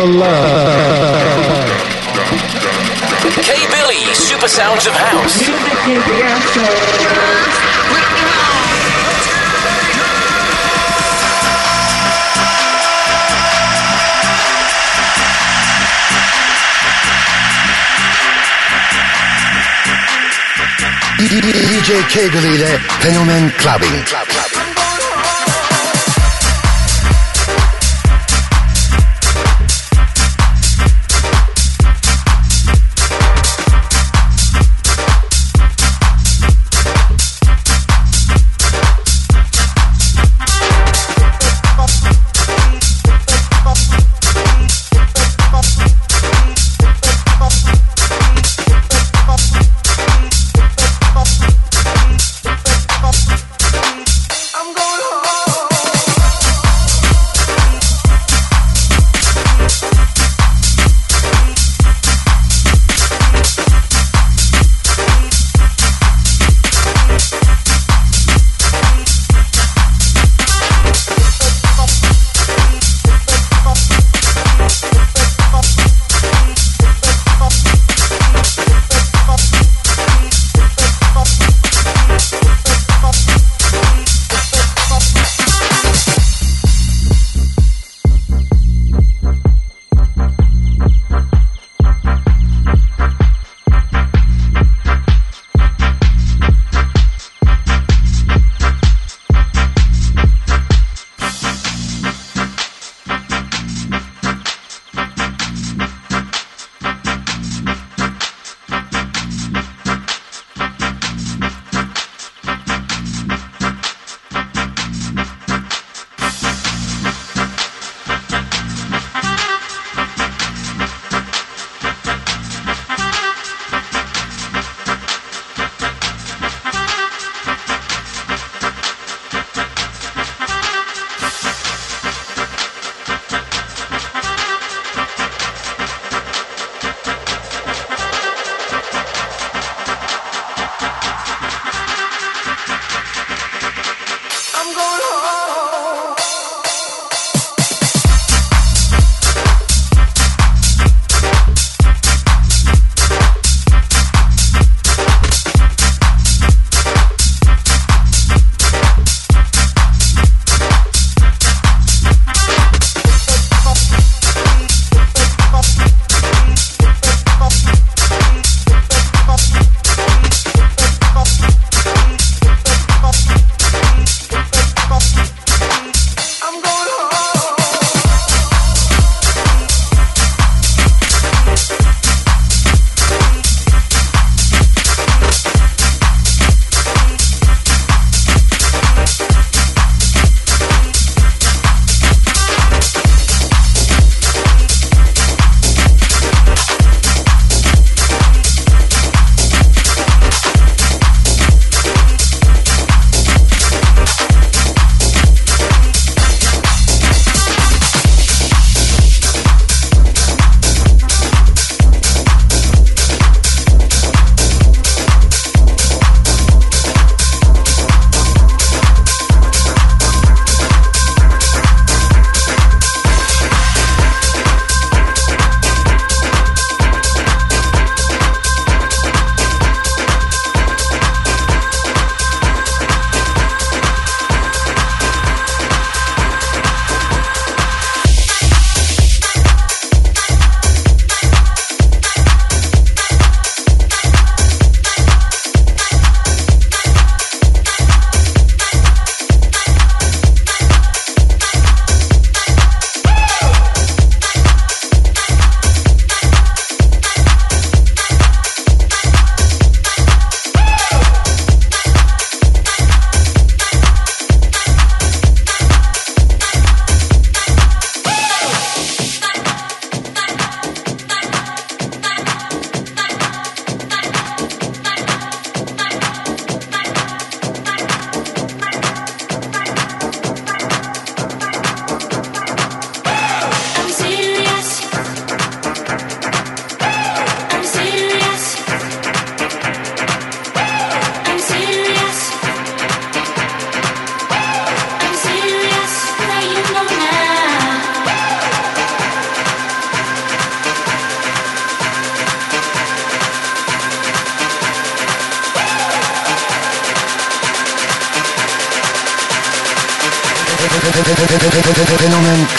I love. K Billy, Super Sounds of House. DJ Cable ile Fenomen Clubbing. Fenomen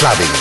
Clubbing.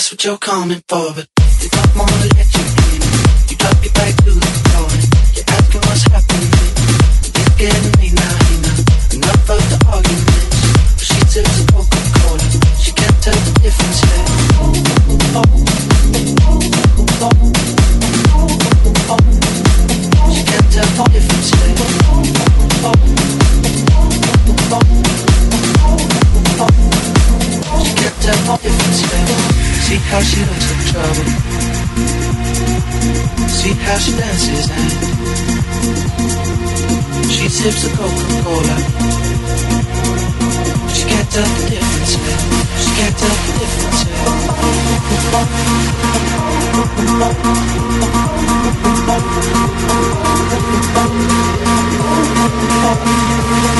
That's what you're coming for. You don't wanna let you in. You drop your back to the floor. how she looks in trouble. See how she dances and she sips a Coca-Cola. She can't tell the difference man. She can't tell the difference now.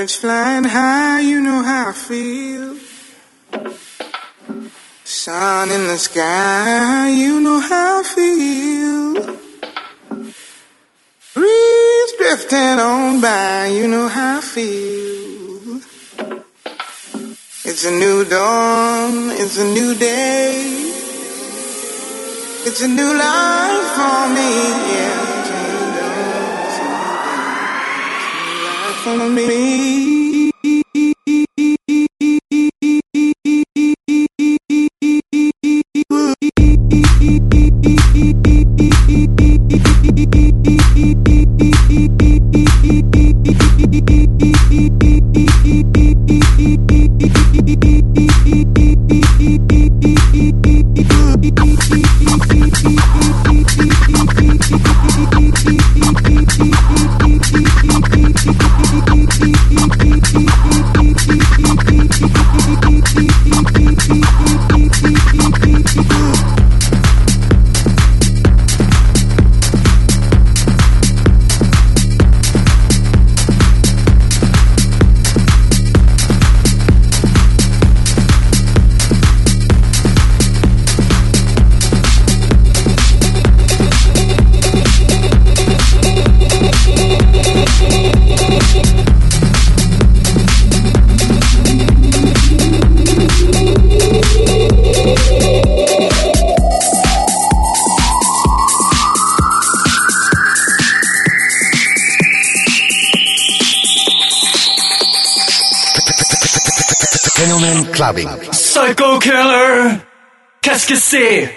Birds flying high, you know how I feel. Sun in the sky, you know how I feel. Breeze drifting on by, you know how I feel. It's a new dawn, it's a new day. It's a new life for me, yeah. Me. Psycho Killer. Qu'est-ce que c'est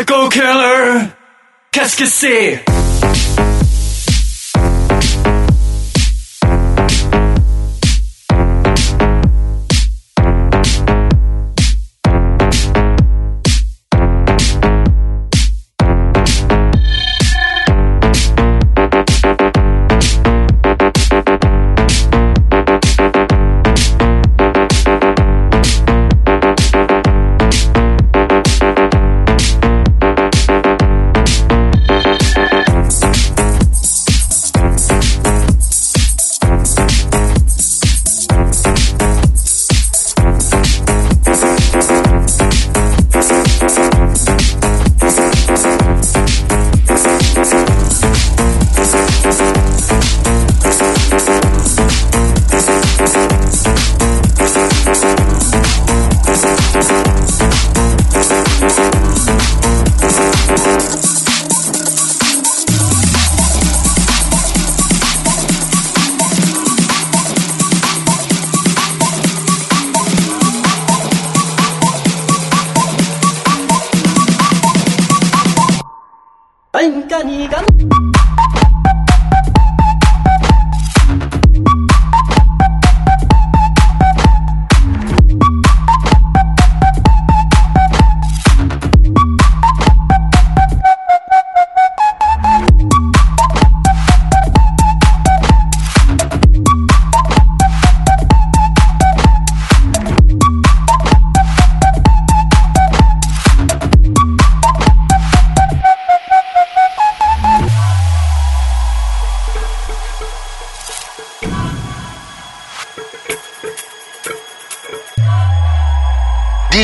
Psycho Killer, qu'est-ce que c'est?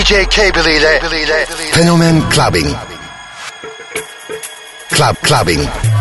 DJ Cable ile Fenomen Clubbing. Club Clubbing.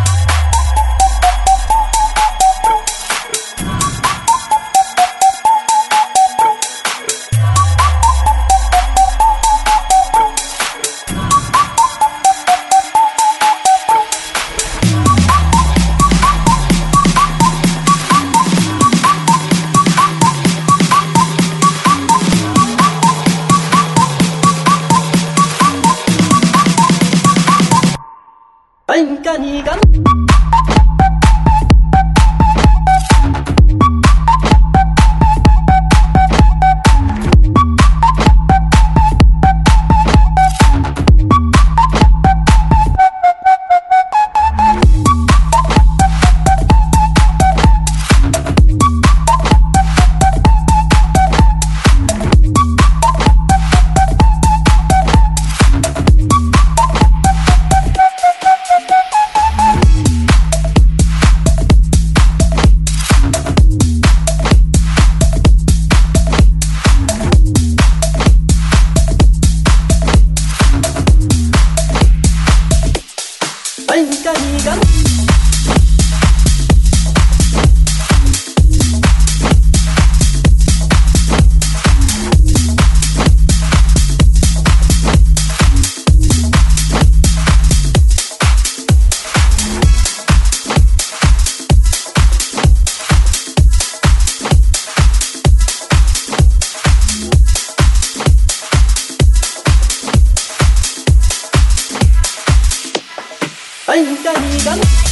Galiga.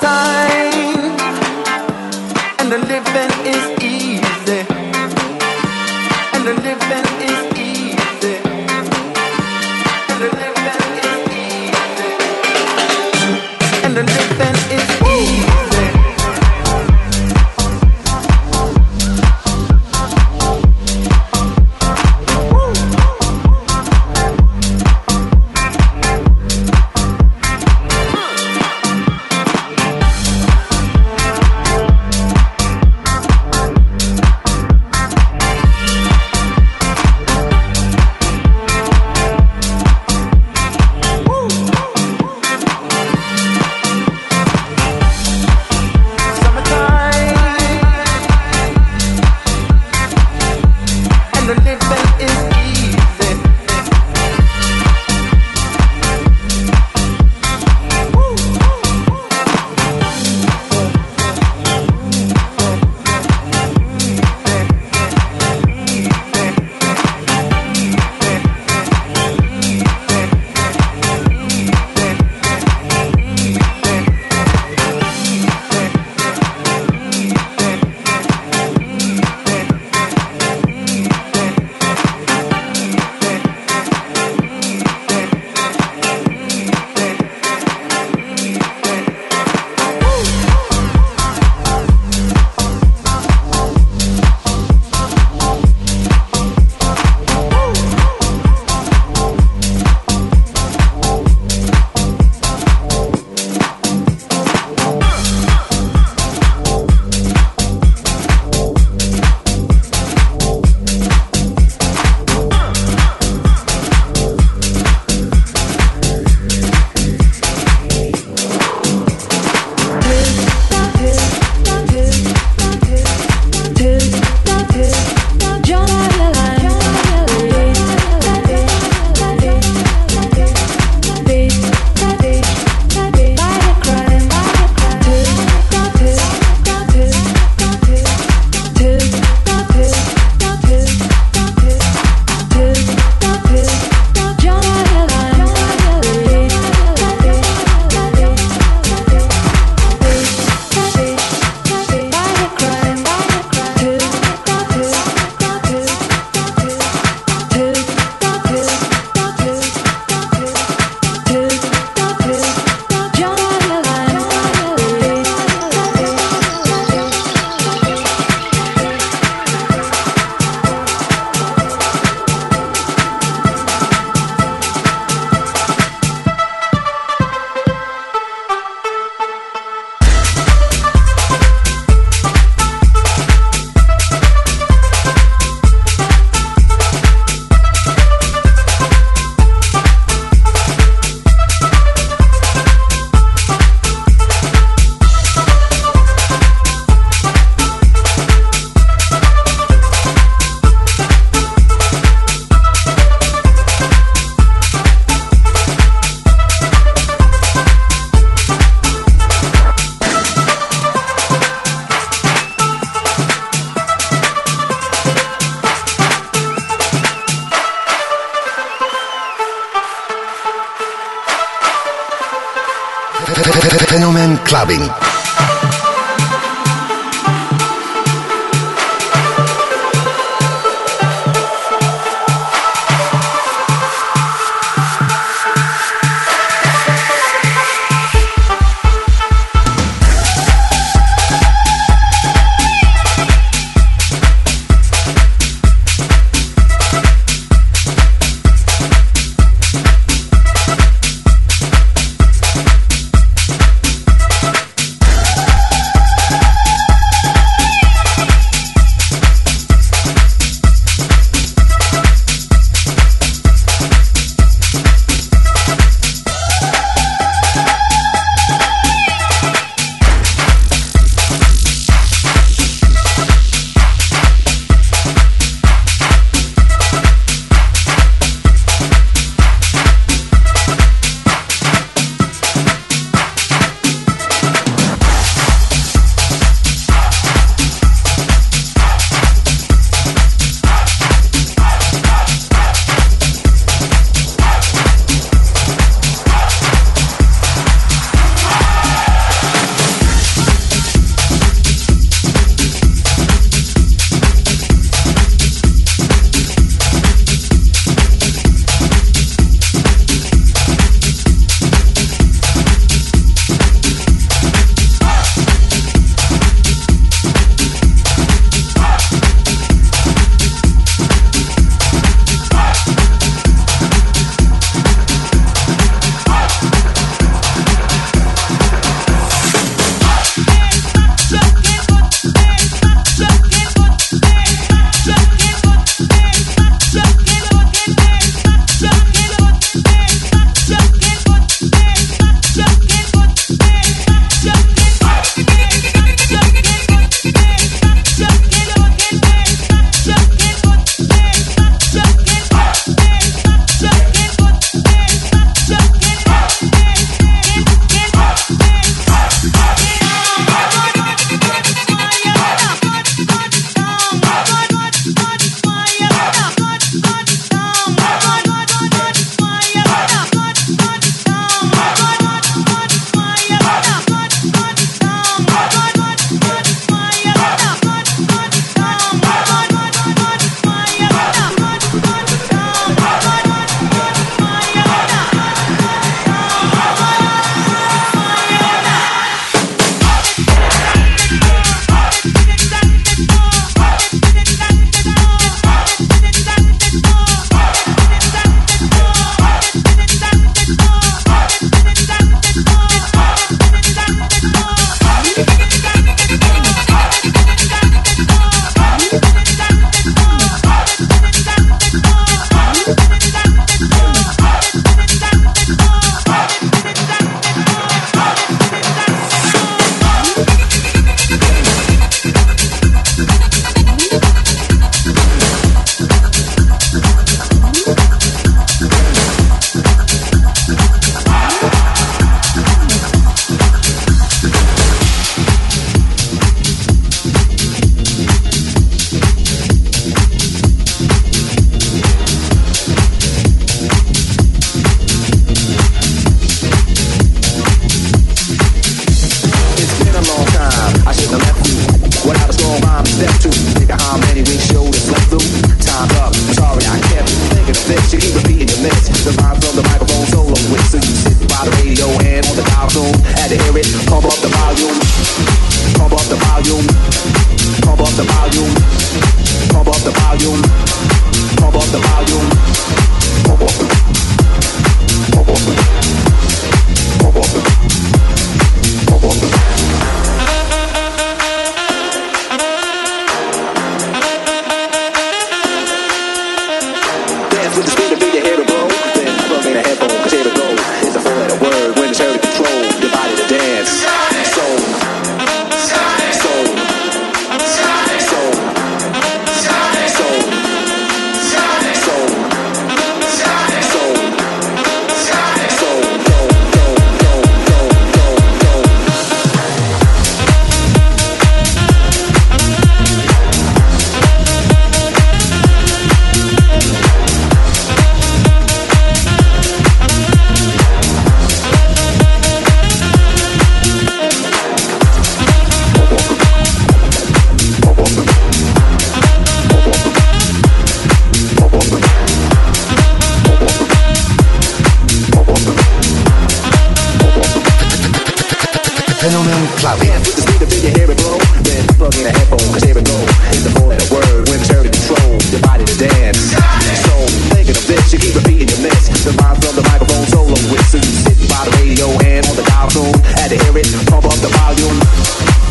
Summertime and the living is easy. And the living clubbing. Thank you.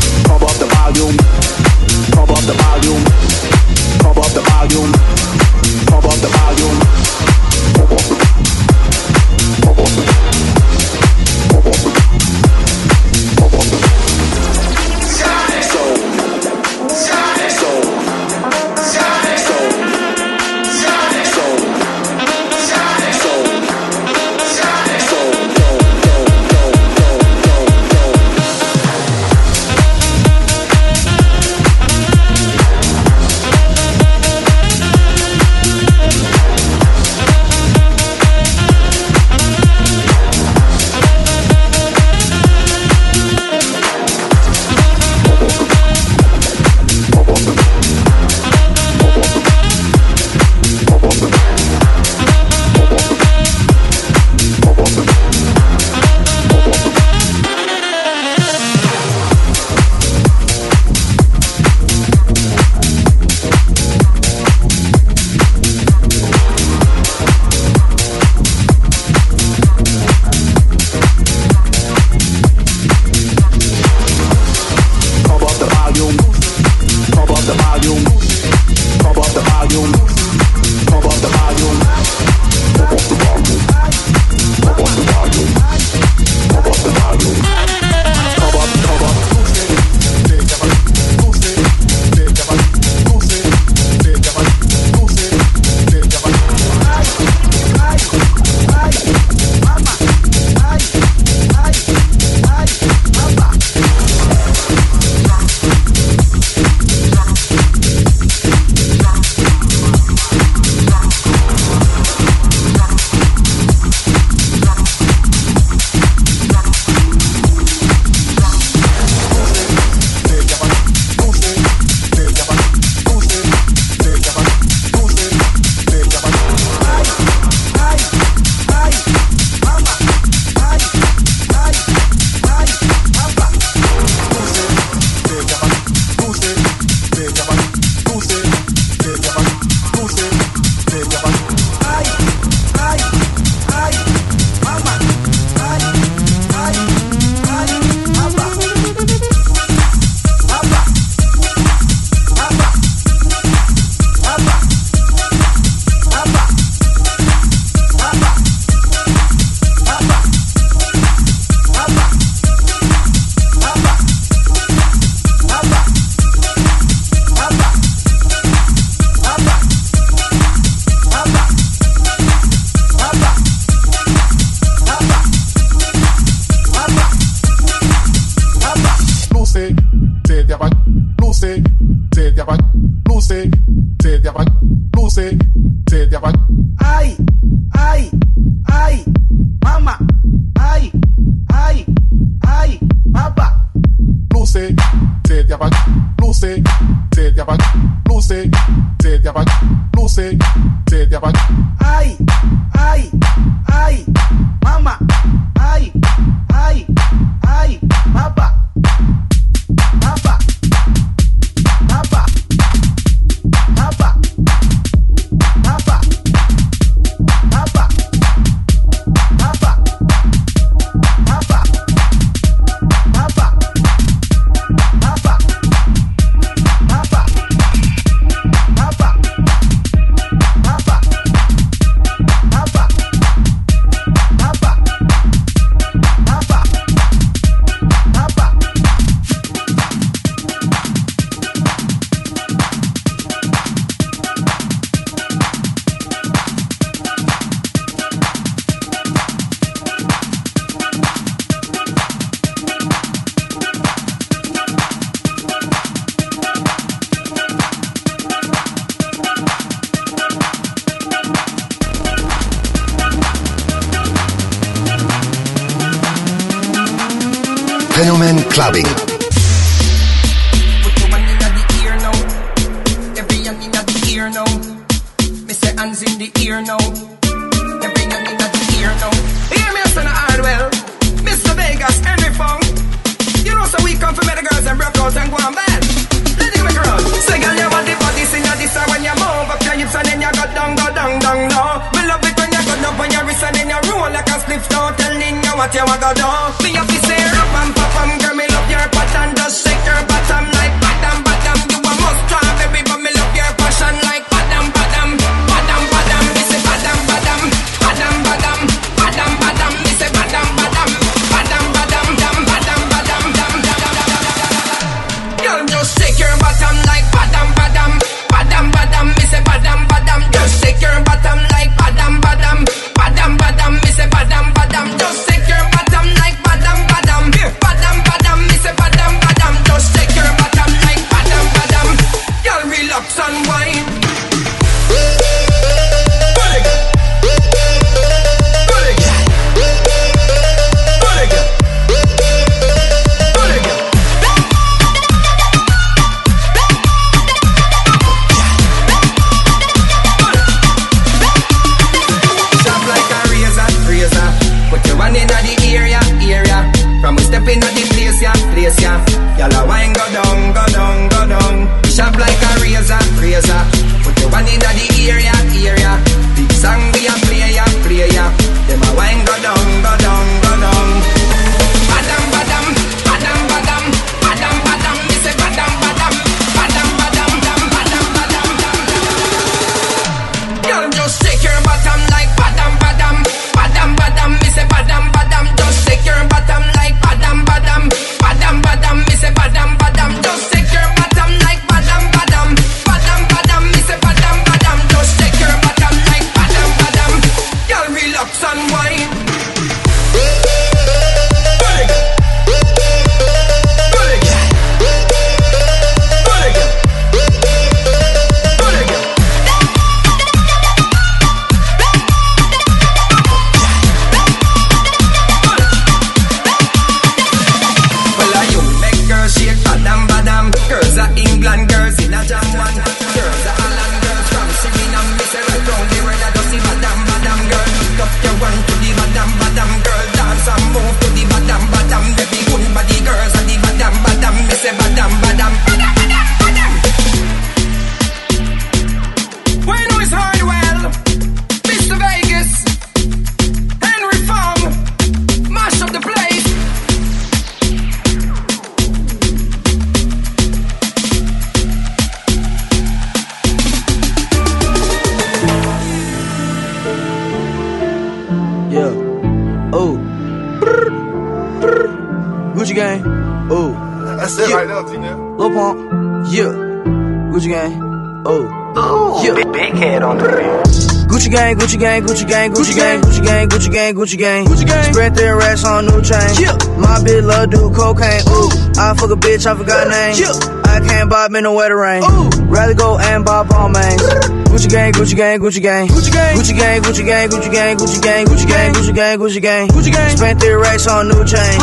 Gucci gang. Oh. Ooh, yeah. big, big head on the beat. Gucci gang, Gucci gang, Gucci gang, Gucci gang, Gucci gang, Gucci gang, Gucci gang. Gucci gang. Spread their racks on new chain. My bitch love do cocaine. Ooh, I fuck a bitch, I forgot name. I can't bob in the wetter rain. Ooh. Rather go and bob all mains. Gucci gang, Gucci gang, Gucci gang. Gucci gang, Gucci gang, Gucci gang, Gucci gang, Gucci gang, Gucci gang, Gucci gang, Gucci gang. Gucci gang. Spent three racks on new chain.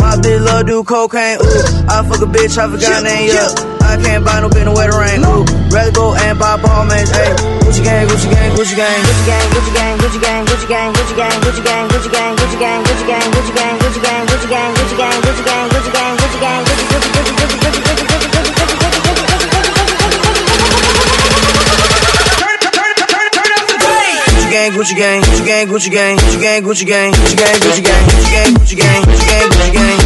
My bitch love do cocaine. Ooh, I fuck a bitch, I forgot name. Yeah. I can't buy no bin in the rain. Ooh. Rather go and buy Balmains. Hey. Gucci gang, Gucci gang, Gucci gang, Gucci gang, Gucci gang, Gucci gang, Gucci gang, Gucci gang, Gucci gang, Gucci gang, Gucci gang, Gucci gang, Gucci gang, Gucci gang, Gucci gang, Gucci gang, Gucci gang, Gucci gang, Gucci gang, Gucci Gucci Gucci Gucci Gucci Gucci Gucci Gucci Gucci Gucci gang, Gucci gang, Gucci gang, Gucci gang, Gucci gang, Gucci gang, Gucci gang, Gucci gang, Gucci gang, Gucci gang, Gucci gang, Gucci gang,